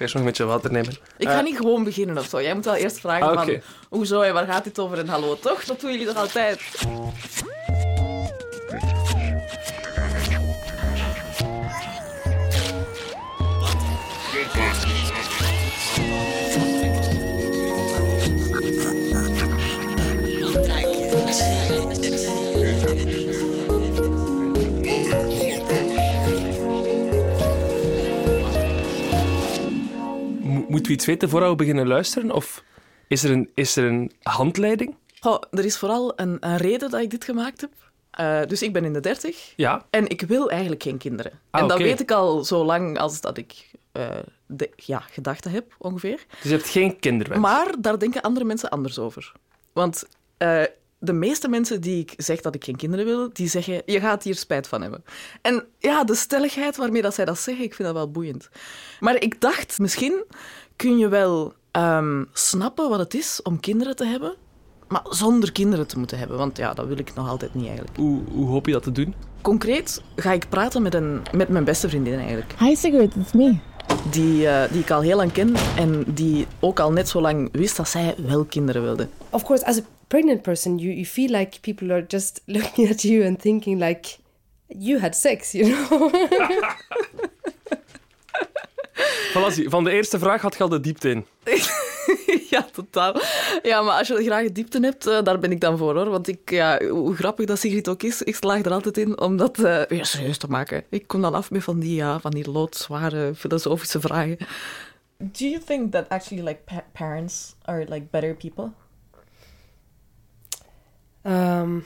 eerst nog een beetje water nemen. Ik ga niet gewoon beginnen of zo. Jij moet wel eerst vragen Ah, van... Hoezo en waar gaat dit over? En hallo, toch? Dat doen jullie toch altijd? Moeten we iets weten voordat we beginnen luisteren? Of is er een, is er een handleiding? Goh, er is vooral een, een reden dat ik dit gemaakt heb. Eh, dus ik ben in de dertig. Ja. En ik wil eigenlijk geen kinderen. Ah, en dat weet ik al zo lang als dat ik eh, de, ja, gedachten heb, ongeveer. Dus je hebt geen kinderwens. Maar daar denken andere mensen anders over. Want eh, de meeste mensen die ik zeg dat ik geen kinderen wil, die zeggen, je gaat hier spijt van hebben. En ja, de stelligheid waarmee dat zij dat zeggen, ik vind dat wel boeiend. Maar ik dacht, misschien kun je wel ehm, snappen wat het is om kinderen te hebben, maar zonder kinderen te moeten hebben. Want ja, dat wil ik nog altijd niet eigenlijk. Hoe, hoe hoop je dat te doen? Concreet ga ik praten met, een, met mijn beste vriendin eigenlijk. Hi Sigrid, it's me. Die, eh, die ik al heel lang ken en die ook al net zo lang wist dat zij wel kinderen wilde. of course, as a pregnant person, you, you feel like people are just looking at you and thinking like you had sex, you know? Van de eerste vraag had je al de diepte in. Ja, totaal. Ja, maar als je graag diepte hebt, eh, daar ben ik dan voor, hoor. Want ik, ja, hoe grappig dat Sigrid ook is, ik slaag er altijd in om dat eh, weer serieus te maken. Ik kom dan af met van die, ja, van die loodzware filosofische vragen. Do you think that actually like parents are like better people? Um,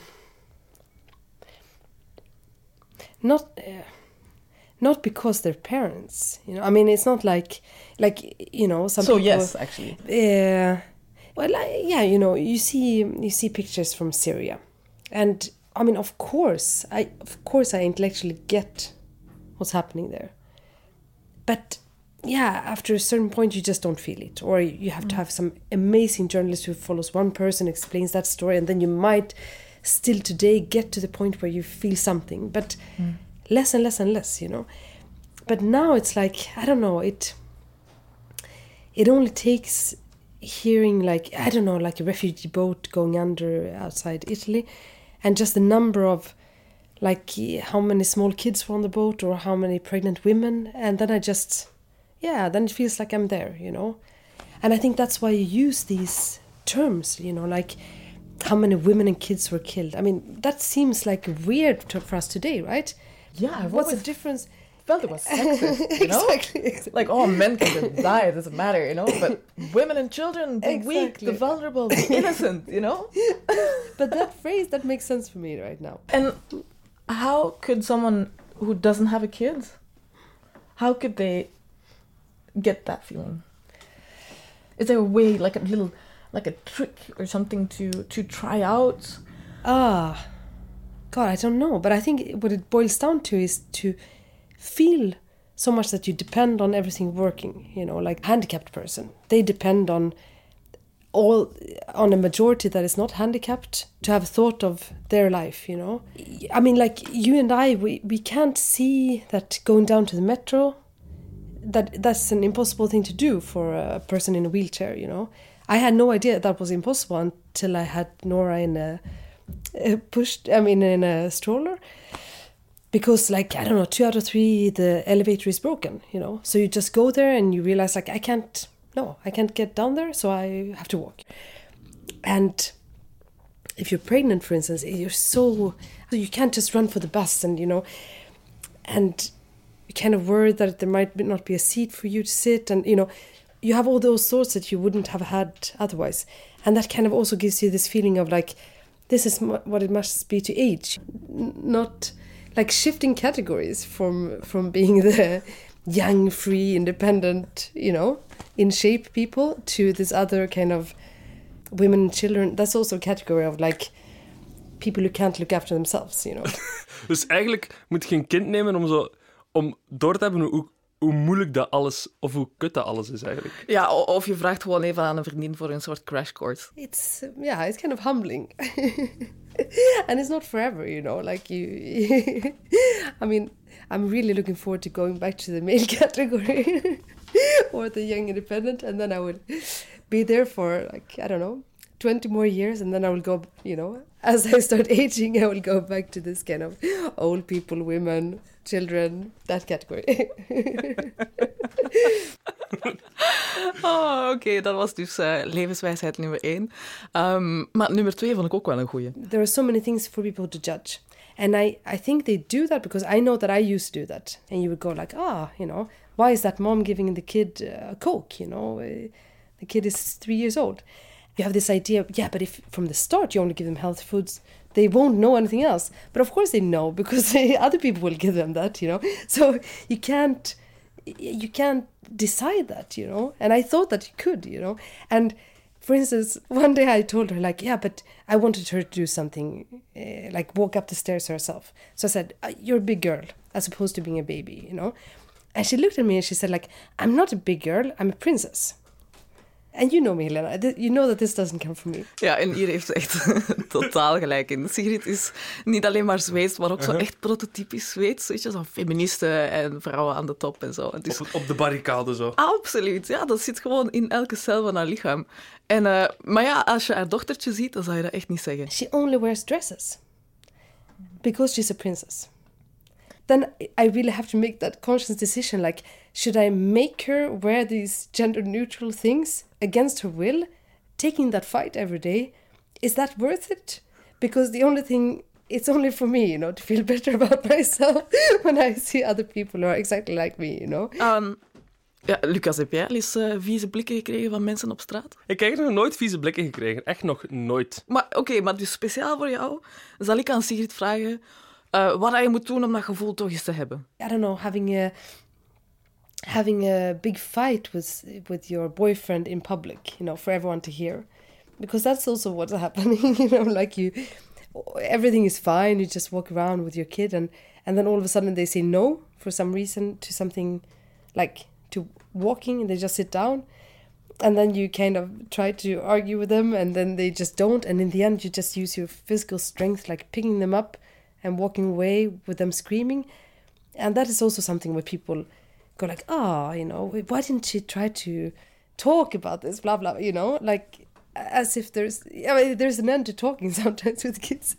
not uh, not because they're parents you know? I mean it's not like like you know some so people yes, actually. uh, well like, yeah you know you see you see pictures from syria. And i mean of course i of course i intellectually get what's happening there. But yeah after a certain point you just don't feel it. Or you have to mm. have some amazing journalist who follows one person explains that story and then you might still today get to the point where you feel something but mm. less and less and less you know? But now it's like i don't know it it only takes hearing like i don't know like a refugee boat going under outside italy and just the number of like how many small kids were on the boat or how many pregnant women and then i just yeah then it feels like i'm there you know and i think that's why you use these terms you know like how many women and kids were killed i mean that seems like weird to, for us today right Yeah, what's the difference felt it was sexist, you know? exactly, exactly. Like, oh, men can die, it doesn't matter, you know? But women and children, the weak, the vulnerable, the innocent, you know? but that phrase that makes sense for me right now And how could someone who doesn't have a kid, how could they get that feeling? Is there a way, like a little, like a trick or something to to try out? Ah, God, I don't know. But I think what it boils down to is to feel so much that you depend on everything working. You know, like handicapped person, they depend on all on a majority that is not handicapped to have thought of their life. You know, I mean, like you and I, we we can't see that going down to the metro. That that's an impossible thing to do for a person in a wheelchair. You know, I had no idea that was impossible until I had Nora in a uh, pushed i mean in a stroller. Because like i don't know two out of three the elevator is broken you know? So you just go there and you realize like i can't no i can't get down there so i have to walk. And if you're pregnant for instance you're so you can't just run for the bus and you know? And kind of worried that there might not be a seat for you to sit and you know you have all those thoughts that you wouldn't have had otherwise. And that kind of also gives you this feeling of like this is what it must be to age. Not like shifting categories from from being the young free independent you know in shape people to this other kind of women and children. That's also a category of like people who can't look after themselves you know. Dus eigenlijk moet je kind nemen om, zo, om door te hebben hoe, hoe moeilijk dat alles, of hoe kut dat alles is eigenlijk. Ja, of je vraagt gewoon even aan een vriendin voor een soort crash course. it's yeah it's kind of humbling and it's not forever you know like you i mean i'm really looking forward to going back to the male category or the young independent, and then I will be there for like I don't know, twenty more years, and then I will go. You know, as I start aging, I will go back to this kind of old people, women, children, that category. Oh, Oké, dat was dus eh, levenswijsheid nummer één. Ehm, maar nummer twee vond ik ook wel een goeie. there are so many things for people to judge. And I, I think they do that because I know that I used to do that. And you would go like, ah, you know, why is that mom giving the kid uh, a Coke? You know, uh, the kid is three years old. You have this idea, yeah, but if from the start you only give them healthy foods, they won't know anything else. But of course they know because other people will give them that, you know. So you can't, you can't decide that, you know. And I thought that you could, you know. And for instance, one day I told her, like, yeah, but I wanted her to do something, uh, like walk up the stairs herself. So I said, uh, you're a big girl, as opposed to being a baby, you know? And she looked at me and she said, like, I'm not a big girl, I'm a princess. And you know me, Helena, you know that this doesn't come from me. Ja, en hier heeft ze echt totaal gelijk in. Sigrid is niet alleen maar Zweeds, maar ook zo echt prototypisch Zweeds. Weet je, zo feministen en vrouwen aan de top en zo. Dus Op, op de barricade zo. Absoluut, ja, dat zit gewoon in elke cel van haar lichaam. En, eh, maar ja, als je haar dochtertje ziet, dan zou je dat echt niet zeggen. She only wears dresses because she's a princess. Then I really have to make that conscious decision like, should I make her wear these gender neutral things against her will, taking that fight every day? Is that worth it? Because the only thing, it's only for me, you know, to feel better about myself when I see other people who are exactly like me, you know? Ehm, ja, Lucas, heb jij al eens eh, vieze blikken gekregen van mensen op straat? Ik heb nog nooit vieze blikken gekregen. Echt nog nooit. Maar oké, maar dus speciaal voor jou zal ik aan Sigrid vragen eh, wat je moet doen om dat gevoel toch eens te hebben. I don't know, having a having a big fight with with your boyfriend in public, you know, for everyone to hear, because that's also what's happening. You know, like you, everything is fine. You just walk around with your kid, and and then all of a sudden they say no for some reason to something, like to walking, and they just sit down. And then you kind of try to argue with them, and then they just don't. And in the end, you just use your physical strength, like picking them up and walking away with them screaming. And that is also something where people go like, oh, you know, why didn't she try to talk about this, blah blah, you know, like as if there's, I mean, there's an end to talking sometimes with kids.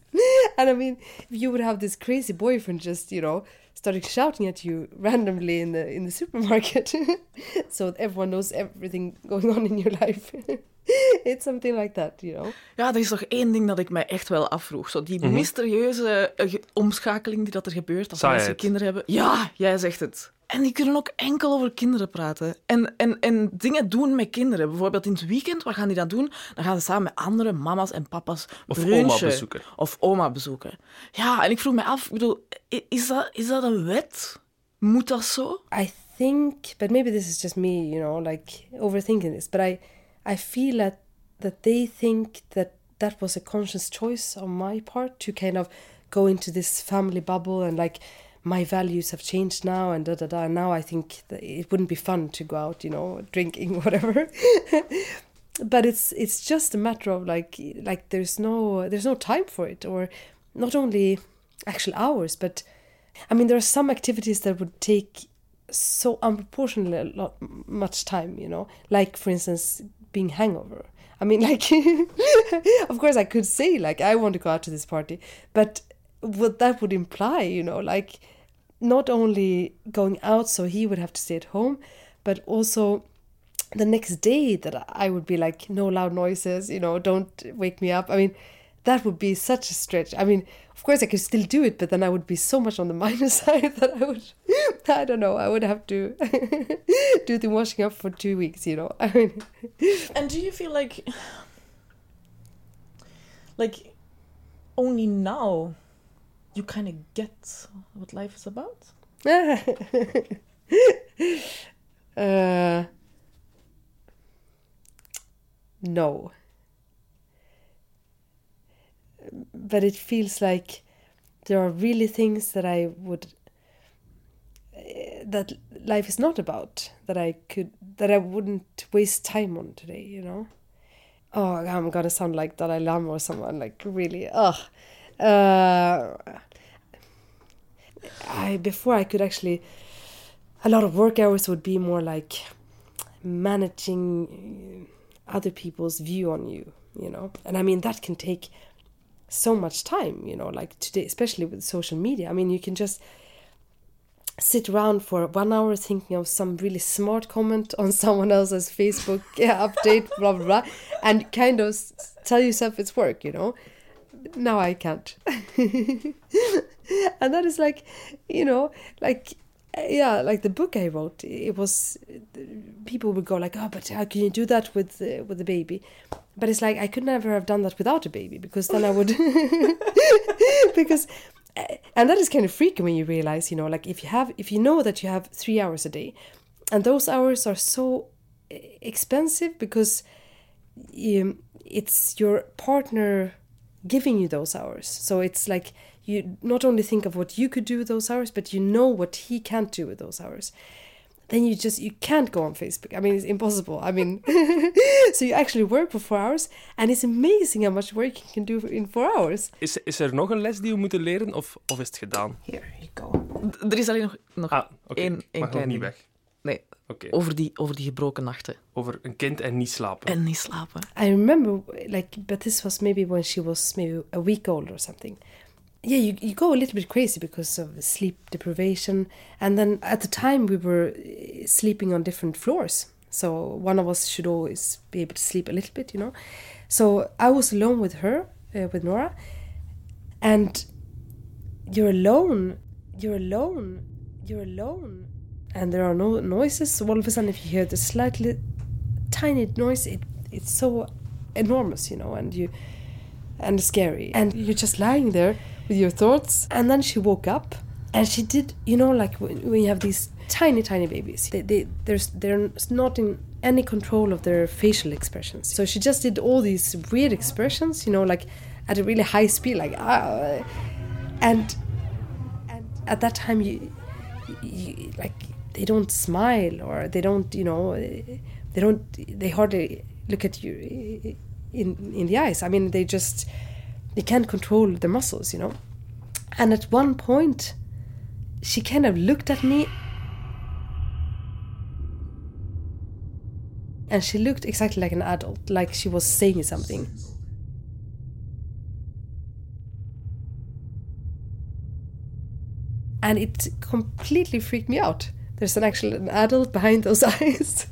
and I mean, if you would have this crazy boyfriend just, you know, starting shouting at you randomly in the in the supermarket, so that everyone knows everything going on in your life. it's something like that, you know. Ja, er is nog één ding dat ik mij echt wel afvroeg. Zo die mysterieuze eh, omschakeling die dat er gebeurt als mensen kinderen hebben. Ja, jij zegt het. En die kunnen ook enkel over kinderen praten. En, en, en dingen doen met kinderen. Bijvoorbeeld in het weekend, wat gaan die dan doen? Dan gaan ze samen met andere mama's en papa's Of brunchen. oma bezoeken. Of oma bezoeken. Ja, en ik vroeg me af, ik bedoel, i- is dat, is dat een wet? Moet dat zo? I think, but maybe this is just me, you know, like overthinking this. But I, I feel that that they think that that was a conscious choice on my part to kind of go into this family bubble and like my values have changed now and da da da. Now I think it wouldn't be fun to go out, you know, drinking whatever. but it's it's just a matter of like like there's no there's no time for it or not only actual hours but I mean, there are some activities that would take so unproportionately a lot much time, you know, like for instance being hangover. I mean, like, of course, I could say like I want to go out to this party, but what that would imply, you know, like not only going out so he would have to stay at home, but also the next day that I would be like, no loud noises, you know, don't wake me up. I mean, that would be such a stretch. I mean, of course, I could still do it, but then I would be so much on the minus side that I would, I don't know, I would have to do the washing up for two weeks, you know. I mean, And do you feel like, like, only now you kind of get what life is about? uh, no. But it feels like there are really things that I would eh, that life is not about that I could that I wouldn't waste time on today, you know. Oh, I'm gonna sound like Dalai Lama or someone like really. Ugh. Uh, I before I could actually a lot of work hours would be more like managing other people's view on you, you know. And I mean that can take so much time, you know, like today, especially with social media. I mean, you can just sit around for one hour thinking of some really smart comment on someone else's Facebook update, blah, blah, blah, and kind of tell yourself it's work, you know. Now I can't. and that is like, you know, like, yeah, like the book I wrote, it was, people would go like, oh, but how can you do that with, uh, with the baby? But it's like, I could never have done that without a baby because then I would, because and that is kind of freaky when you realize you know like if you have if you know that you have three hours a day and those hours are so e- expensive because um, it's your partner giving you those hours so it's like you not only think of what you could do with those hours but you know what he can't do with those hours then you just you can't go on facebook i mean it's impossible i mean so you actually work for four hours and it's amazing how much work you can do in four hours Is, is er nog een les die we moeten leren of, of is het gedaan? Here you go. D- Er is alleen nog, nog Ah, oké. één, Mag één nog klein niet weg. Nee, Oké. over die, over die gebroken nachten. Over een kind en niet slapen. En niet slapen. I remember, like, but this was maybe when she was maybe a week old or something. Yeah, you, you go a little bit crazy because of sleep deprivation. And then at the time, we were eh, sleeping on different floors. So one of us should always be able to sleep a little bit, you know. So I was alone with her, uh, with Nora. And you're alone. You're alone. You're alone. And there are no noises. So all of a sudden, if you hear the slightly tiny noise, it, it's so enormous, you know, and you and scary. And you're just lying there with your thoughts. And then she woke up and she did, you know, like when, when you have these tiny, tiny babies, they, they, there's, they're not in any control of their facial expressions. So she just did all these weird expressions, you know, like at a really high speed, like, ah, and, and at that time, you, you, like, they don't smile or they don't, you know, they don't, they hardly look at you in in the eyes. I mean, they just they can't control their muscles, you know. And at one point, she kind of looked at me, and she looked exactly like an adult, like she was saying something. And it completely freaked me out. There's an actual an adult behind those eyes.